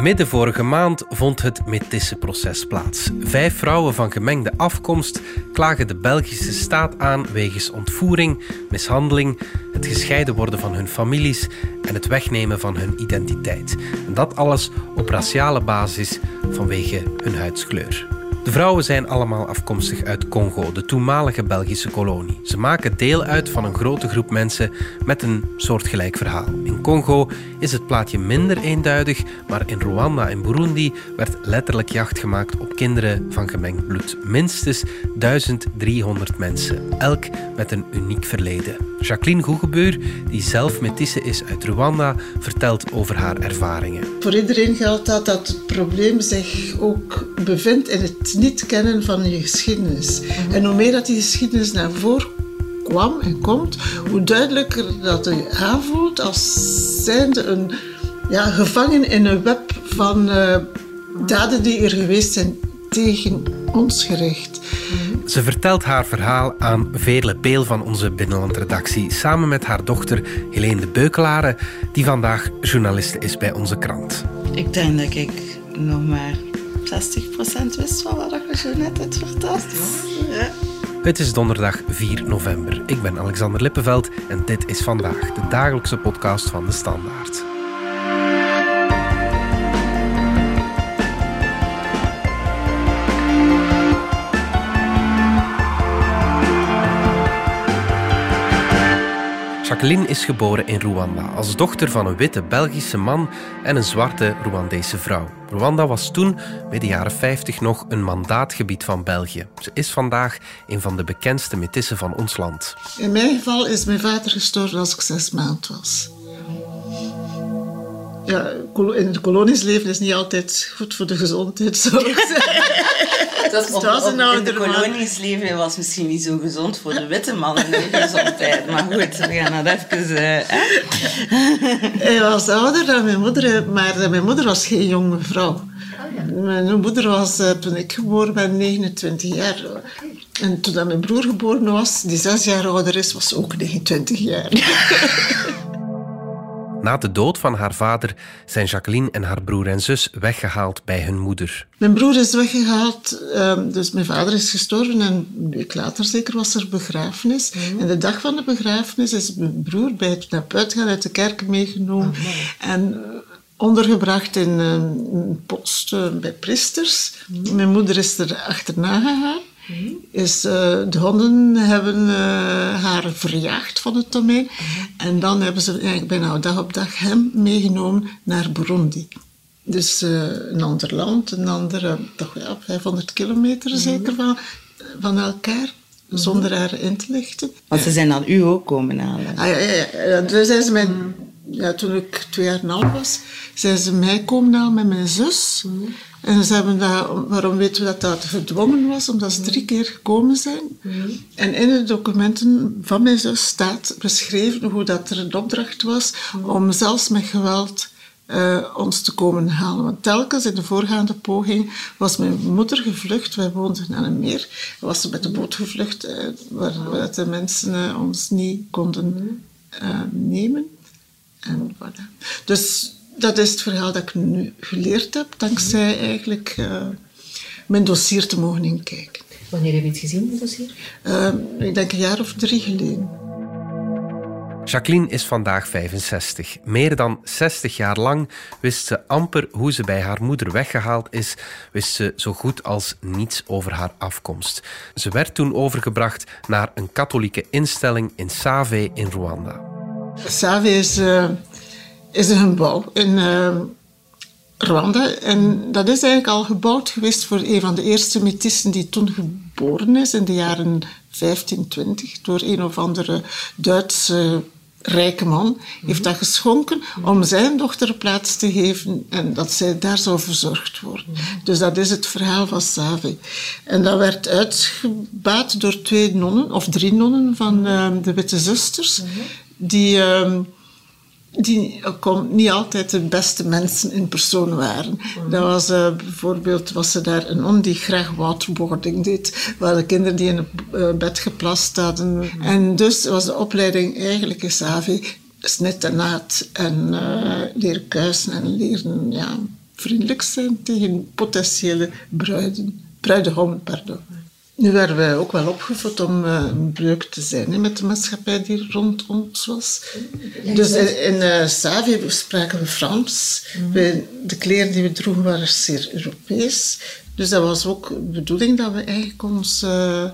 Midden vorige maand vond het Métissenproces plaats. Vijf vrouwen van gemengde afkomst klagen de Belgische staat aan wegens ontvoering, mishandeling, het gescheiden worden van hun families en het wegnemen van hun identiteit. En dat alles op raciale basis vanwege hun huidskleur. De vrouwen zijn allemaal afkomstig uit Congo, de toenmalige Belgische kolonie. Ze maken deel uit van een grote groep mensen met een soortgelijk verhaal. In Congo is het plaatje minder eenduidig, maar in Rwanda en Burundi werd letterlijk jacht gemaakt op kinderen van gemengd bloed. Minstens 1300 mensen, elk met een uniek verleden. Jacqueline Goegebuur, die zelf metisse is uit Rwanda, vertelt over haar ervaringen. Voor iedereen geldt dat dat probleem zich ook bevindt in het niet kennen van je geschiedenis. En hoe meer dat die geschiedenis naar voren kwam en komt, hoe duidelijker dat je aanvoelt als zijnde een ja, gevangen in een web van uh, daden die er geweest zijn tegen ons gericht. Ze vertelt haar verhaal aan Veerle Peel van onze binnenlandredactie, samen met haar dochter Helene de Beukelare, die vandaag journaliste is bij onze krant. Ik denk dat ik nog maar 60% wist van wat je zo net hebt verteld. Ja. Het is donderdag 4 november. Ik ben Alexander Lippenveld en dit is vandaag de dagelijkse podcast van de Standaard. Jacqueline is geboren in Rwanda als dochter van een witte Belgische man en een zwarte Rwandese vrouw. Rwanda was toen, midden jaren 50, nog een mandaatgebied van België. Ze is vandaag een van de bekendste metissen van ons land. In mijn geval is mijn vader gestorven als ik zes maand was. Ja, in het kolonies leven is niet altijd goed voor de gezondheid, zou ik zeggen. Dat is was een in de koloniesleven was misschien niet zo gezond voor de witte mannen in de gezondheid. Maar goed, we gaan dat even... Uh, Hij was ouder dan mijn moeder, maar mijn moeder was geen jonge vrouw. Mijn moeder was, eh, toen ik geboren ben, 29 jaar. En toen mijn broer geboren was, die zes jaar ouder is, was ook 29 jaar. Na de dood van haar vader zijn Jacqueline en haar broer en zus weggehaald bij hun moeder. Mijn broer is weggehaald, ehm, dus mijn vader is gestorven en een week later zeker was er begrafenis. En de dag van de begrafenis is mijn broer bij het naar buiten gaan uit de kerk meegenomen en eh, ondergebracht in een post eh, bij priesters. Mijn moeder is er achterna gegaan is, uh, de honden hebben uh, haar verjaagd van het domein. En dan hebben ze eigenlijk bijna dag op dag hem meegenomen naar Burundi. Dus uh, een ander land, een andere, toch ja, 500 kilometer zeker van, van elkaar. Zonder haar in te lichten. Want ze zijn dan u ook komen halen. Ah, ja, ja, ja. Dus zijn ze mijn, ja, toen ik twee jaar en half was, zijn ze mij komen halen met mijn zus. En ze hebben dat, waarom weten we dat dat gedwongen was? Omdat ze drie keer gekomen zijn. En in de documenten van mijn zus staat beschreven hoe dat er een opdracht was om zelfs met geweld uh, ons te komen halen. Want telkens in de voorgaande poging was mijn moeder gevlucht. Wij woonden aan een meer. Was ze met de boot gevlucht, uh, waar, de mensen uh, ons niet konden nemen. En voilà. Dus dat is het verhaal dat ik nu geleerd heb, dankzij eigenlijk uh, mijn dossier te mogen inkijken. Wanneer heb je het gezien, het dossier? Uh, ik denk een jaar of drie geleden. Jacqueline is vandaag 65. Meer dan 60 jaar lang wist ze amper hoe ze bij haar moeder weggehaald is, wist ze zo goed als niets over haar afkomst. Ze werd toen overgebracht naar een katholieke instelling in Save in Rwanda. Save is uh, is een bouw in uh, Rwanda. En dat is eigenlijk al gebouwd geweest voor een van de eerste metissen die toen geboren is, in de jaren 1520, door een of andere Duitse rijke man, heeft dat geschonken om zijn dochter plaats te geven en dat zij daar zou verzorgd worden. Dus dat is het verhaal van Savi. En dat werd uitgebaat door twee nonnen, of drie nonnen van uh, de Witte Zusters, die... Uh, die niet altijd de beste mensen in persoon waren. Dat was uh, bijvoorbeeld was er daar een non die graag waterboarding deed, waar de kinderen die in het uh, bed geplast hadden. En dus was de opleiding eigenlijk in Savi snit en naad en uh, leren kuisen en leren ja, vriendelijk zijn tegen potentiële bruiden, bruidegommen. Pardon. Nu werden wij ook wel opgevoed om uh, een breuk te zijn met de maatschappij die rond ons was. Dus in, in uh, Savi spraken we Frans. Mm de kleren die we droegen waren zeer Europees. Dus dat was ook de bedoeling dat we eigenlijk ons uh,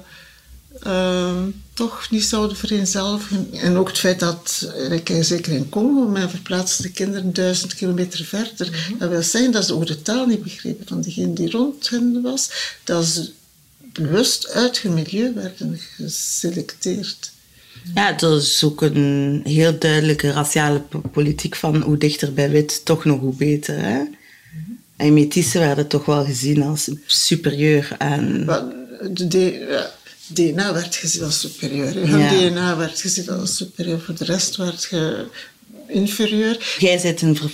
toch niet zouden vereenzelvigen. En ook het feit dat, zeker in Congo, men verplaatste de kinderen duizend kilometer verder. Mhm. Dat wil zeggen dat ze ook de taal niet begrepen van degene die rond hen was. Dat ze bewust uit hun milieu werden geselecteerd. Ja, er is ook een heel duidelijke raciale politiek van hoe dichter bij wit, toch nog hoe beter. Hè? En metisse werden toch wel gezien als superieur aan... De DNA werd gezien als superieur. Hun DNA werd gezien als superieur. Voor de rest werd je inferieur. Jij bent een, ver,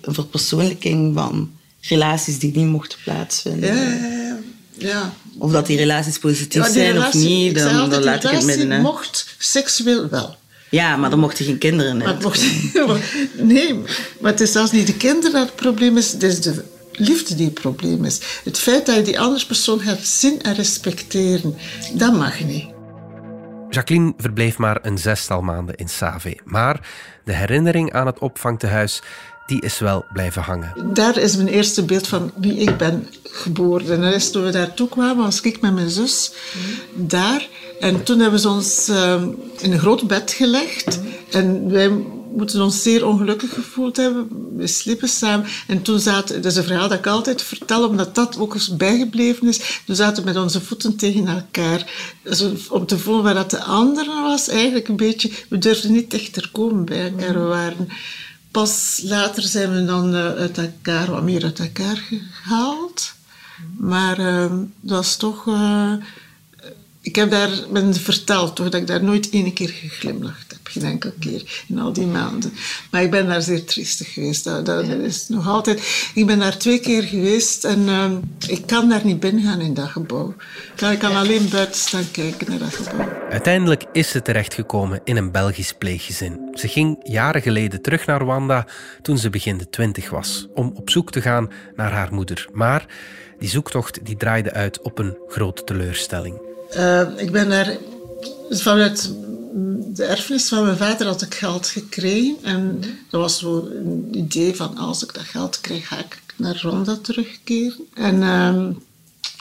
een verpersoonlijking van relaties die niet mochten plaatsvinden. Ja, ja, ja. Of dat die relaties positief zijn of niet, dan, dan laat ik het midden. mocht seksueel wel. Ja, maar dan mochten geen kinderen maar mocht, Nee, maar het is zelfs niet de kinderen dat het probleem is, het is de liefde die het probleem is. Het feit dat je die andere persoon gaat zien en respecteren, dat mag niet. Jacqueline verbleef maar een zestal maanden in Save. Maar de herinnering aan het opvangtehuis die is wel blijven hangen. Daar is mijn eerste beeld van wie ik ben geboren. En toen we daartoe kwamen, was ik met mijn zus daar. En toen hebben ze ons uh, in een groot bed gelegd. En wij moeten ons zeer ongelukkig gevoeld hebben. We sliepen samen. En toen zaten, dat is een verhaal dat ik altijd vertel, omdat dat ook eens bijgebleven is. Toen zaten we met onze voeten tegen elkaar. Dus om te voelen waar dat de andere was, eigenlijk een beetje, we durfden niet echt komen bij elkaar. We waren Pas later zijn we dan uh, uit elkaar, wat meer uit elkaar gehaald. Maar uh, dat is toch... Ik heb daar men verteld toch, dat ik daar nooit één keer geglimlacht heb. Geen enkele keer in al die maanden. Maar ik ben daar zeer triestig geweest. Dat, dat, is nog altijd... Ik ben daar twee keer geweest en uh, ik kan daar niet binnen gaan in dat gebouw. Ik kan alleen buiten staan kijken naar dat gebouw. Uiteindelijk is ze terechtgekomen in een Belgisch pleeggezin. Ze ging jaren geleden terug naar Rwanda toen ze begin de twintig was, om op zoek te gaan naar haar moeder. Maar die zoektocht die draaide uit op een grote teleurstelling. Uh, ik ben daar vanuit de erfenis van mijn vader had ik geld gekregen. En dat was zo een idee van als ik dat geld krijg, ga ik naar Ronda terugkeren. En uh,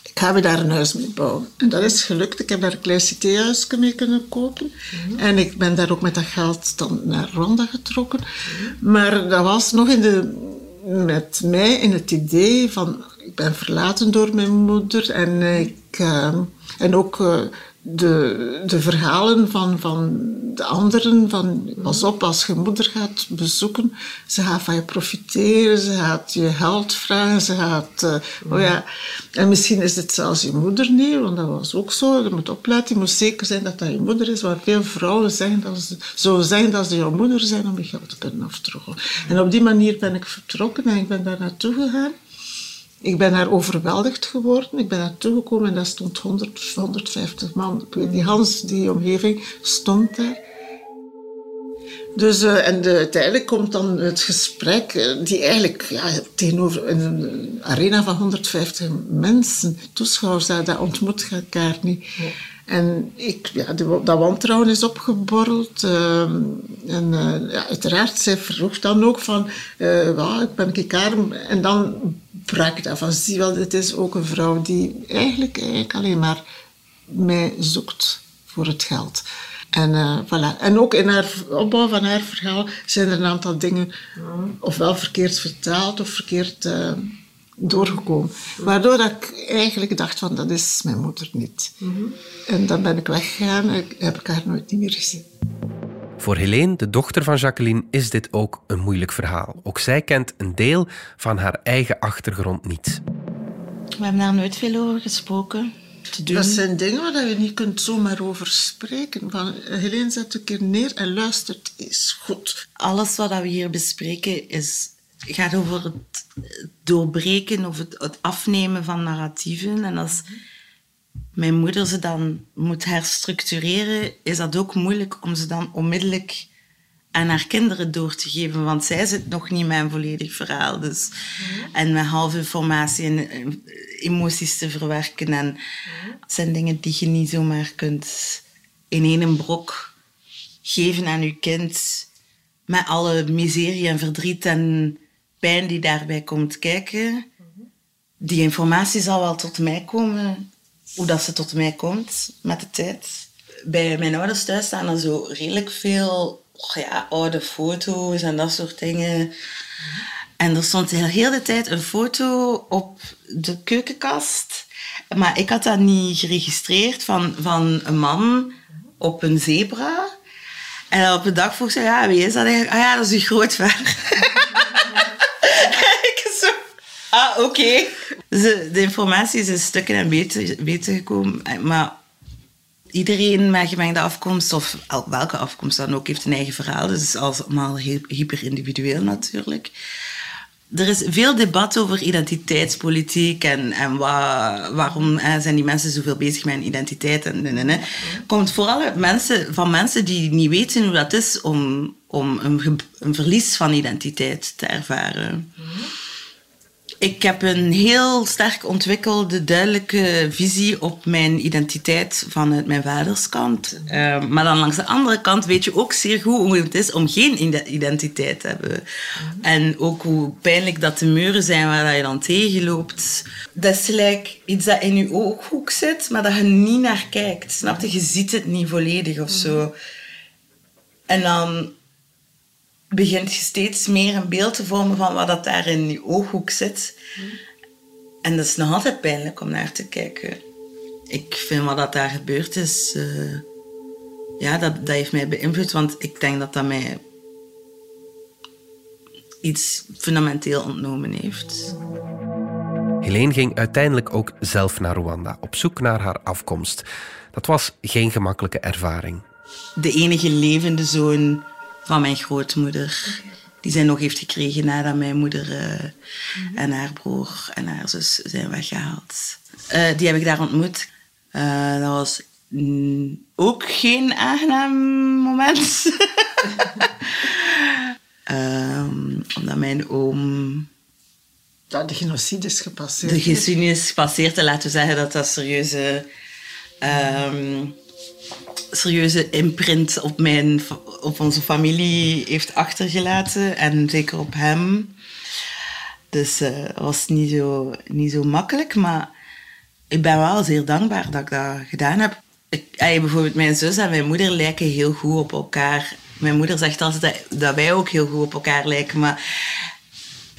ik ga weer daar een huis mee bouwen. En dat is gelukt. Ik heb daar een klein citéhuisje mee kunnen kopen. En ik ben daar ook met dat geld dan naar Ronda getrokken. Maar dat was nog in de, met mij in het idee van... Ik ben verlaten door mijn moeder en ik... Uh, en ook uh, de, de verhalen van, van de anderen, van pas op als je moeder gaat bezoeken, ze gaat van je profiteren, ze gaat je geld vragen, ze gaat, uh, oh ja, en misschien is het zelfs je moeder niet, want dat was ook zo, je moet opletten, je moet zeker zijn dat dat je moeder is, want veel vrouwen zeggen dat ze, zo zeggen dat ze jouw moeder zijn om je geld te kunnen aftrokken. En op die manier ben ik vertrokken en ik ben daar naartoe gegaan. Ik ben daar overweldigd geworden. Ik ben daar toegekomen en daar stond 100, 150 man. Die Hans, die omgeving, stond daar. Dus, uh, en de, uiteindelijk komt dan het gesprek, uh, die eigenlijk ja, tegenover een arena van 150 mensen, toeschouwers, dat, dat ontmoet elkaar niet. Ja. En ik, ja, dat wantrouwen is opgeborreld. Uh, en uh, ja, uiteraard, zij vroeg dan ook van, uh, ik ben ik arm. En dan brak dat van, zie wel, dit is ook een vrouw die eigenlijk, eigenlijk alleen maar mij zoekt voor het geld. En, uh, voilà. en ook in haar opbouw van haar verhaal zijn er een aantal dingen ofwel verkeerd vertaald of verkeerd doorgekomen. Waardoor dat ik eigenlijk dacht van, dat is mijn moeder niet. En dan ben ik weggegaan en heb ik haar nooit meer gezien. Voor Helene, de dochter van Jacqueline, is dit ook een moeilijk verhaal. Ook zij kent een deel van haar eigen achtergrond niet. We hebben daar nooit veel over gesproken. Dat zijn dingen waar je niet kunt zomaar over spreken. Van, Helene zet een keer neer en luistert is goed. Alles wat we hier bespreken is gaat over het doorbreken of het, het afnemen van narratieven. En als mijn moeder ze dan moet herstructureren, is dat ook moeilijk om ze dan onmiddellijk aan haar kinderen door te geven, want zij zit nog niet met een volledig verhaal. Dus, En met half informatie en eh, emoties te verwerken. En het zijn dingen die je niet zomaar kunt in één brok geven aan je kind. Met alle miserie en verdriet en pijn die daarbij komt kijken. Die informatie zal wel tot mij komen, hoe dat ze tot mij komt met de tijd. Bij mijn ouders thuis staan er zo redelijk veel oh ja, oude foto's en dat soort dingen. En er stond de hele tijd een foto op de keukenkast. Maar ik had dat niet geregistreerd van, van een man op een zebra. En op een dag vroeg ze, ja, wie is dat eigenlijk? Ah ja, dat is uw grootvader. ah, oké. De, informatie is in stukken en beter, beter gekomen. Maar iedereen met gemengde afkomst, of welke afkomst dan ook, heeft een eigen verhaal. Dus het is allemaal hyper individueel natuurlijk. Er is veel debat over identiteitspolitiek en, en waar, waarom zijn die mensen zoveel bezig met hun identiteit. En, en, Komt vooral uit mensen, van mensen die niet weten hoe dat is om, om een, een verlies van identiteit te ervaren. Ik heb een heel sterk ontwikkelde, duidelijke visie op mijn identiteit vanuit mijn vaderskant. Uh, maar dan langs de andere kant weet je ook zeer goed hoe het is om geen identiteit te hebben. En ook hoe pijnlijk dat de muren zijn waar je dan tegenloopt. Dat is gelijk iets dat in je ooghoek zit, maar dat je niet naar kijkt. Snap je? Je ziet het niet volledig of zo. En dan begint je steeds meer een beeld te vormen van wat dat daar in je ooghoek zit. En dat is nog altijd pijnlijk om naar te kijken. Ik vind wat dat daar gebeurd is, uh, ja, dat, dat heeft mij beïnvloed, want ik denk dat dat mij iets fundamenteel ontnomen heeft. Helene ging uiteindelijk ook zelf naar Rwanda, op zoek naar haar afkomst. Dat was geen gemakkelijke ervaring. De enige levende zoon van mijn grootmoeder. Die zij nog heeft gekregen nadat mijn moeder uh, en haar broer en haar zus zijn weggehaald. Uh, die heb ik daar ontmoet. Uh, dat was mm, ook geen aangenaam moment. um, omdat mijn oom... Dat de genocide is gepasseerd. De genocide is gepasseerd. En laten we zeggen dat dat serieuze... Um, serieuze imprint op, mijn, op onze familie heeft achtergelaten. En zeker op hem. Dus uh, het was niet zo, niet zo makkelijk. Maar ik ben wel zeer dankbaar dat ik dat gedaan heb. Ik, bijvoorbeeld mijn zus en mijn moeder lijken heel goed op elkaar. Mijn moeder zegt altijd dat, dat wij ook heel goed op elkaar lijken. Maar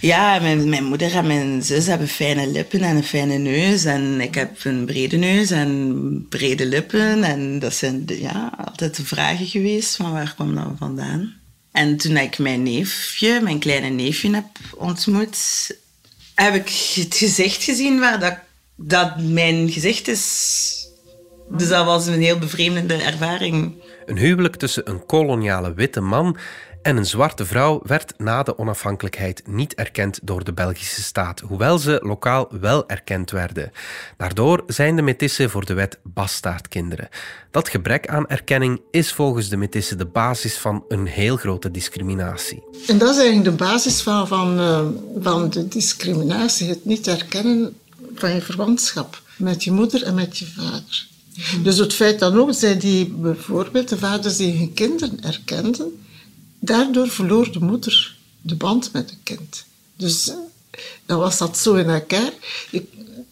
ja, mijn, mijn moeder en mijn zus hebben fijne lippen en een fijne neus. En ik heb een brede neus en brede lippen. En dat zijn ja, altijd de vragen geweest van waar kwam dat vandaan. En toen ik mijn neefje, mijn kleine neefje heb ontmoet, heb ik het gezicht gezien waar dat, dat mijn gezicht is. Dus dat was een heel bevreemdende ervaring. Een huwelijk tussen een koloniale witte man en een zwarte vrouw werd na de onafhankelijkheid niet erkend door de Belgische staat, hoewel ze lokaal wel erkend werden. Daardoor zijn de Metissen voor de wet bastaardkinderen. Dat gebrek aan erkenning is volgens de Metissen de basis van een heel grote discriminatie. En dat is eigenlijk de basis van, van, uh, van de discriminatie, het niet erkennen van je verwantschap met je moeder en met je vader. Dus het feit dan ook, zij die bijvoorbeeld de vaders die hun kinderen erkenden, daardoor verloor de moeder de band met het kind. Dus eh, dan was dat zo in elkaar.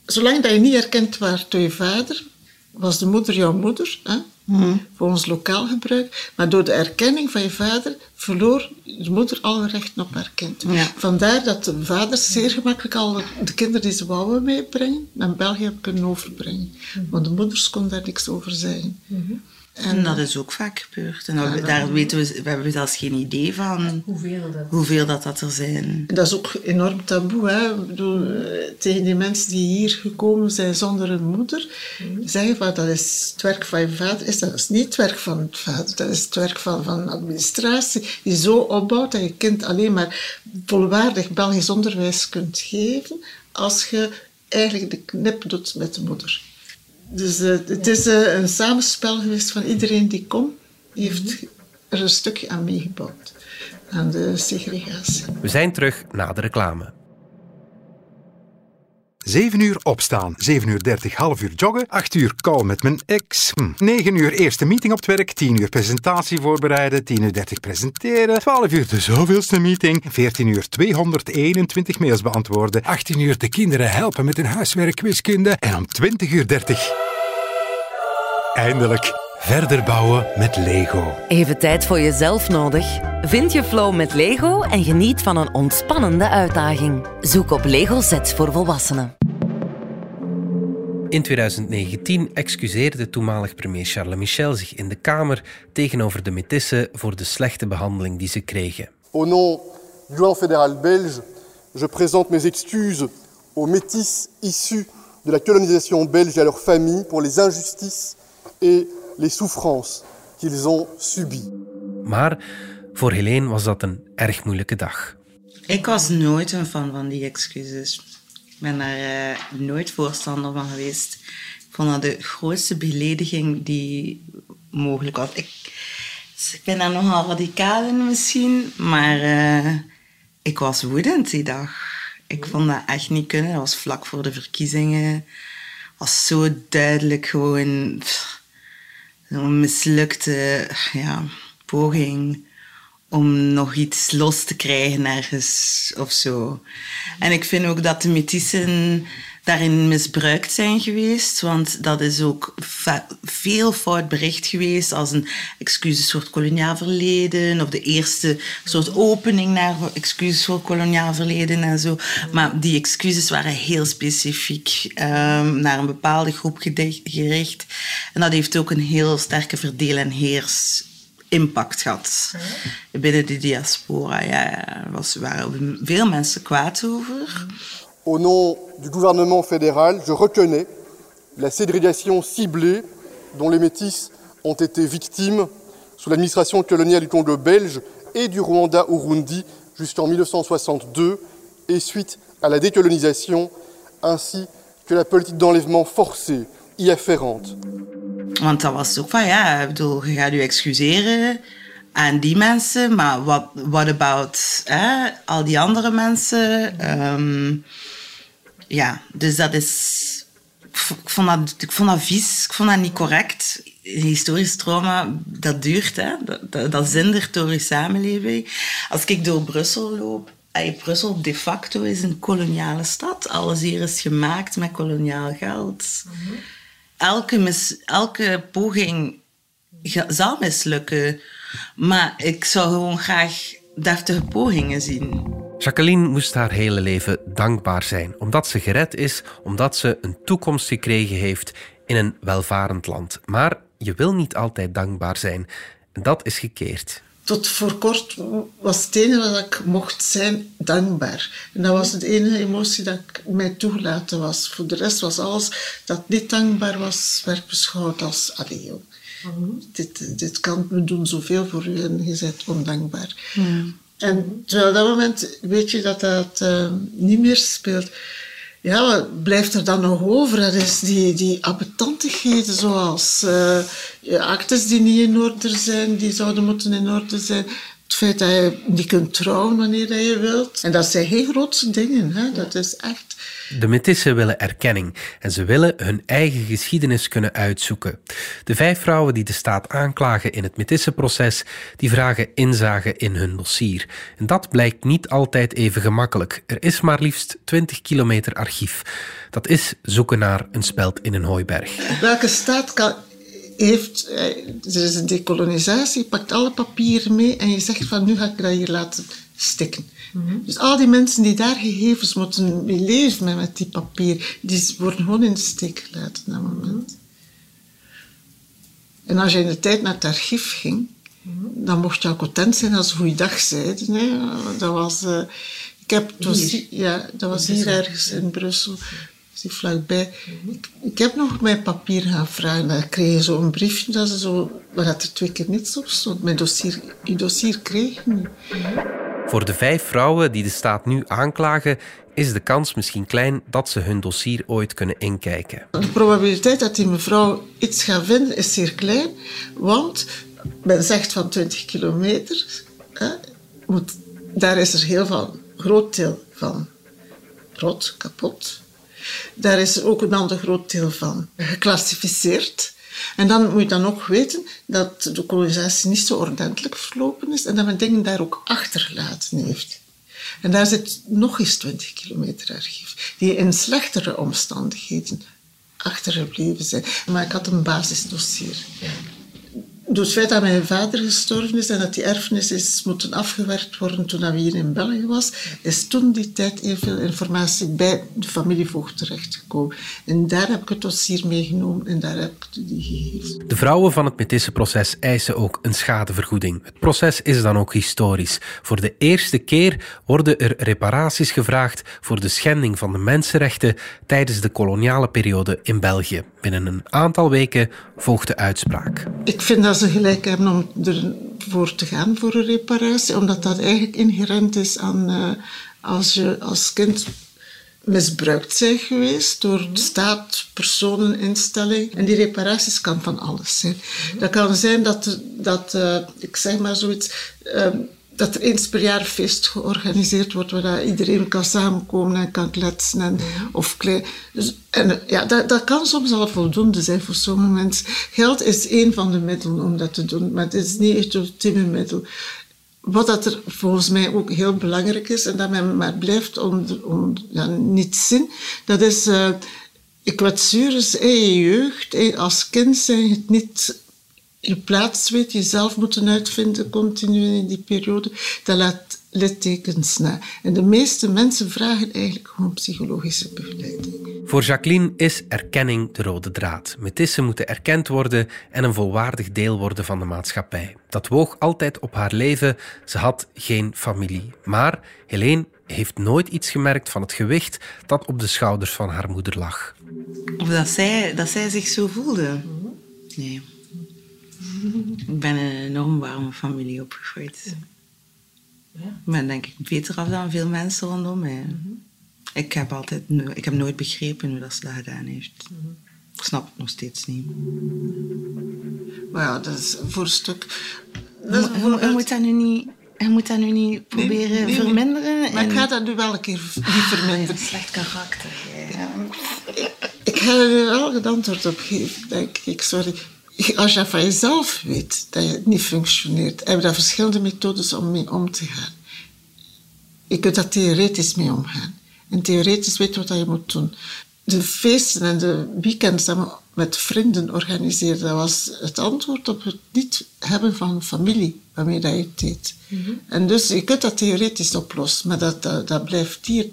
zolang dat je niet erkend werd door je vader, was de moeder jouw moeder, hè? Mm. volgens lokaal gebruik. Maar door de erkenning van je vader verloor de moeder alle rechten op haar kind. Vandaar dat de vaders zeer gemakkelijk al de kinderen die ze wouden meebrengen naar België hebben kunnen overbrengen. Mm. Want de moeders konden daar niks over zeggen. Mm-hmm. En dat is ook vaak gebeurd. En dat, daar weten we, we hebben zelfs geen idee van hoeveel dat, hoeveel dat, dat er zijn. Dat is ook enorm taboe. Hè? bedoel, eh, tegen die mensen die hier gekomen zijn zonder een moeder, mm. zeggen van dat is het werk van je vader. Is dat is niet het werk van het vader. Dat is het werk van, van administratie die zo opbouwt dat je kind alleen maar volwaardig Belgisch onderwijs kunt geven als je eigenlijk de knip doet met de moeder. Dus uh, het is uh, een samenspel geweest van iedereen die komt. heeft er een stukje aan meegebouwd. Aan de segregatie. We zijn terug na de reclame. 7 uur opstaan, 7 uur 30 half uur joggen, 8 uur call met mijn ex, hm. 9 uur eerste meeting op het werk, 10 uur presentatie voorbereiden, 10 uur 30 presenteren, 12 uur de zoveelste meeting, 14 uur 221 mails beantwoorden, 18 uur de kinderen helpen met hun huiswerk wiskunde en om 20 uur 30 eindelijk verder bouwen met Lego. Even tijd voor jezelf nodig? Vind je flow met Lego en geniet van een ontspannende uitdaging. Zoek op Lego Sets voor volwassenen. In 2019 excuseerde toenmalig premier Charles Michel zich in de Kamer tegenover de métissen voor de slechte behandeling die ze kregen. Au nom du gouvernement fédéral belge, je présente mes excuses aux métis issus de la colonisation belge et à leurs familles pour les injustices et les souffrances qu'ils ont subies. Maar voor Helene was dat een erg moeilijke dag. Ik was nooit een fan van die excuses. Ben daar eh, nooit voorstander van geweest. Ik vond dat de grootste belediging die mogelijk was. Ik, ik ben daar nogal radicaal in misschien, maar eh, ik was woedend die dag. Ik vond dat echt niet kunnen. Dat was vlak voor de verkiezingen. was zo duidelijk gewoon zo'n mislukte ja, poging om nog iets los te krijgen ergens of zo. En ik vind ook dat de metisen daarin misbruikt zijn geweest, want dat is ook veel fout bericht geweest als een excuses voor het koloniaal verleden of de eerste soort opening naar excuses voor het koloniaal verleden en zo. Maar die excuses waren heel specifiek ehm, naar een bepaalde groep gericht. En dat heeft ook een heel sterke verdeel- en heers impact gehad binnen de diaspora. Ja, er was, waren veel mensen kwaad over. Au nom du gouvernement fédéral, je reconnais la ségrégation ciblée dont les métis ont été victimes sous l'administration coloniale du Congo belge et du Rwanda-Urundi jusqu'en 1962 et suite à la décolonisation ainsi que la politique d'enlèvement forcé y afférente. Want dat was ook van, ja, ik bedoel, je gaat je excuseren aan die mensen, maar what, what about hè, al die andere mensen? Ehm, ja, dus dat is... Ik vond dat, ik vond dat vies, ik vond dat niet correct. Historisch trauma, dat duurt, hè? Dat, dat, zindert door je samenleving. Als ik door Brussel loop, Brussel de facto is een koloniale stad. Alles hier is gemaakt met koloniaal geld. Elke, elke poging zal mislukken. Maar ik zou gewoon graag deftige pogingen zien. Jacqueline moest haar hele leven dankbaar zijn, omdat ze gered is, omdat ze een toekomst gekregen heeft in een welvarend land. Maar je wil niet altijd dankbaar zijn. Dat is gekeerd. Tot voor kort was het enige wat ik mocht zijn dankbaar. En dat was de enige emotie dat ik mij toegelaten was. Voor de rest was alles dat niet dankbaar was, werd beschouwd als... Allee, joh, dit, dit kan, we doen zoveel voor u en je bent ondankbaar. En terwijl op dat moment weet je dat dat eh, niet meer speelt. Ja, wat blijft er dan nog over? Dat is die, die zoals je actes die niet in orde zijn, die zouden moeten in orde zijn. Het feit dat je niet kunt trouwen wanneer je wilt. En dat zijn geen grootste dingen. Hè? Dat is echt... De Métissen willen erkenning en ze willen hun eigen geschiedenis kunnen uitzoeken. De vijf vrouwen die de staat aanklagen in het Métissenproces, die vragen inzage in hun dossier. En dat blijkt niet altijd even gemakkelijk. Er is maar liefst 20 kilometer archief. Dat is zoeken naar een speld in een hooiberg. Welke staat kan, heeft... eh, Er is een decolonisatie, je pakt alle papieren mee en je zegt van nu ga ik dat hier laten stikken. Dus al die mensen die daar gegevens moeten mee leven met, met die papier, die worden gewoon in de steek gelaten op dat moment. En als je in de tijd naar het archief ging, dan mocht je ook content zijn als goeiedag zeiden. Hè. Dat was... eh, ik heb, was, ja, dat was hier ergens in Brussel. Hier vlakbij. Ik, ik heb nog mijn papier gaan vragen. Dan kreeg je zo'n briefje dat ze zo, waar dat er twee keer niets op stond. Mijn dossier, je dossier kreeg niet. Voor de vijf vrouwen die de staat nu aanklagen, is de kans misschien klein dat ze hun dossier ooit kunnen inkijken. De probabiliteit dat die mevrouw iets gaat vinden is zeer klein, want men zegt van 20 kilometer, hè, moet, daar is er heel veel, groot deel van rot, kapot. Daar is ook een ander groot deel van geclassificeerd. En dan moet je dan ook weten dat de kolonisatie niet zo ordentelijk verlopen is en dat men dingen daar ook achtergelaten heeft. En daar zit nog eens 20 kilometer archief, die in slechtere omstandigheden achtergebleven zijn. Maar ik had een basisdossier door het feit dat mijn vader gestorven is en dat die erfenis is moeten afgewerkt worden toen hij hier in België was, is toen die tijd heel veel informatie bij de familievoogd terechtgekomen. En daar heb ik het dossier meegenomen en daar heb ik die gegeven. De vrouwen van het Métisse-proces eisen ook een schadevergoeding. Het proces is dan ook historisch. Voor de eerste keer worden er reparaties gevraagd voor de schending van de mensenrechten tijdens de koloniale periode in België. Binnen een aantal weken volgt de uitspraak. Ik vind dat ze gelijk hebben om ervoor te gaan voor een reparatie, omdat dat eigenlijk inherent is aan uh, als je als kind misbruikt zijn geweest door de staat, personen, instelling. En die reparaties kan van alles zijn. Dat kan zijn dat, dat uh, ik zeg maar zoiets, uh, dat er eens per jaar een feest georganiseerd wordt waar iedereen kan samenkomen en kan kletsen en, of klein. Dus, en ja, dat, dat kan soms al voldoende zijn voor sommige mensen. Geld is één van de middelen om dat te doen, maar het is niet echt het ultieme middel. Wat dat er volgens mij ook heel belangrijk is en dat men maar blijft om, om ja, niet zien, dat is uh, kwetsuren in je jeugd. Als kind zijn het niet je plaats weet, jezelf moeten uitvinden continu in die periode, dat laat littekens na. En de meeste mensen vragen eigenlijk gewoon psychologische begeleiding. Voor Jacqueline is erkenning de rode draad. Metissen moeten erkend worden en een volwaardig deel worden van de maatschappij. Dat woog altijd op haar leven. Ze had geen familie. Maar Helene heeft nooit iets gemerkt van het gewicht dat op de schouders van haar moeder lag. Of dat zij, dat zij zich zo voelde. Nee. Ik ben in een enorm warme familie opgegroeid. Ja. Ik ben denk ik beter af dan veel mensen rondom mij. Ik heb altijd ik heb nooit begrepen hoe dat ze dat gedaan heeft. Ik snap het nog steeds niet. Maar ja, dat is voor een stuk... Je, moet dat nu niet... Je moet dat nu niet proberen nee, verminderen. Maar ik ga dat nu wel een keer niet verminderen. slecht karakter. Ja. Ik ga er wel een antwoord op geven, denk ik. Sorry als je van jezelf weet dat je niet functioneert, heb je daar verschillende methodes om mee om te gaan. Je kunt daar theoretisch mee omgaan. En theoretisch weet je wat je moet doen. De feesten en de weekends dat we met vrienden organiseerden, dat was het antwoord op het niet hebben van familie waarmee dat je het deed. Mhm. En dus je kunt dat theoretisch oplossen, maar dat, dat, dat blijft hier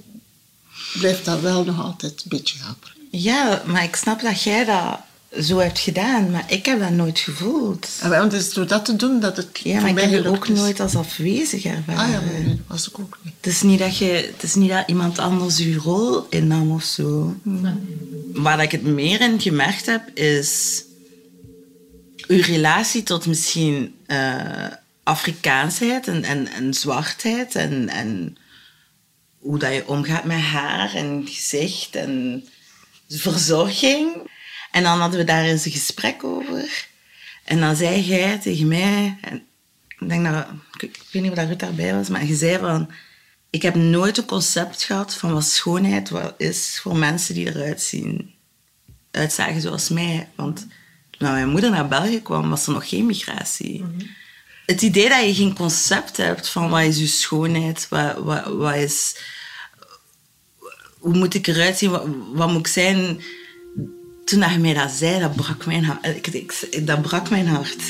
blijft dat wel nog altijd een beetje haperen. Ja, maar ik snap dat jij dat zo hebt gedaan, maar ik heb dat nooit gevoeld. Want het is door dat te doen dat het ja, maar ik heb het ook nooit als afwezig ervaren. Ah ja, maar dat was ik ook niet. Het is niet dat, je, het is niet dat iemand anders je rol innam of zo. Nee. Waar ik het meer in gemerkt heb, is uw relatie tot misschien uh, Afrikaansheid en, en, en zwartheid en, en hoe dat je omgaat met haar en gezicht en verzorging. En dan hadden we daar eens een gesprek over. En dan zei jij tegen mij, en ik, denk dat, ik weet niet of dat Ruud daarbij was, maar je zei van, ik heb nooit een concept gehad van wat schoonheid is voor mensen die eruit zien, uitzagen zoals mij. Want toen mijn moeder naar België kwam, was er nog geen migratie. Mhm. Het idee dat je geen concept hebt van wat is je schoonheid, wat, wat, wat is... Hoe moet ik eruit zien, wat, wat moet ik zijn toen hij mij dat zei, dat brak mijn hart. Ik, dat brak mijn hart.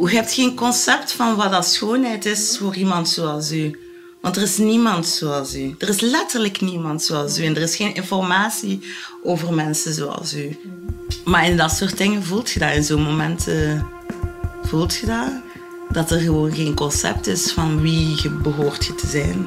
Je hebt geen concept van wat dat schoonheid is voor iemand zoals u. Want er is niemand zoals u. Er is letterlijk niemand zoals u. En er is geen informatie over mensen zoals u. Maar in dat soort dingen voelt je dat. In zo'n momenten voelt je dat. Dat er gewoon geen concept is van wie je behoort je te zijn.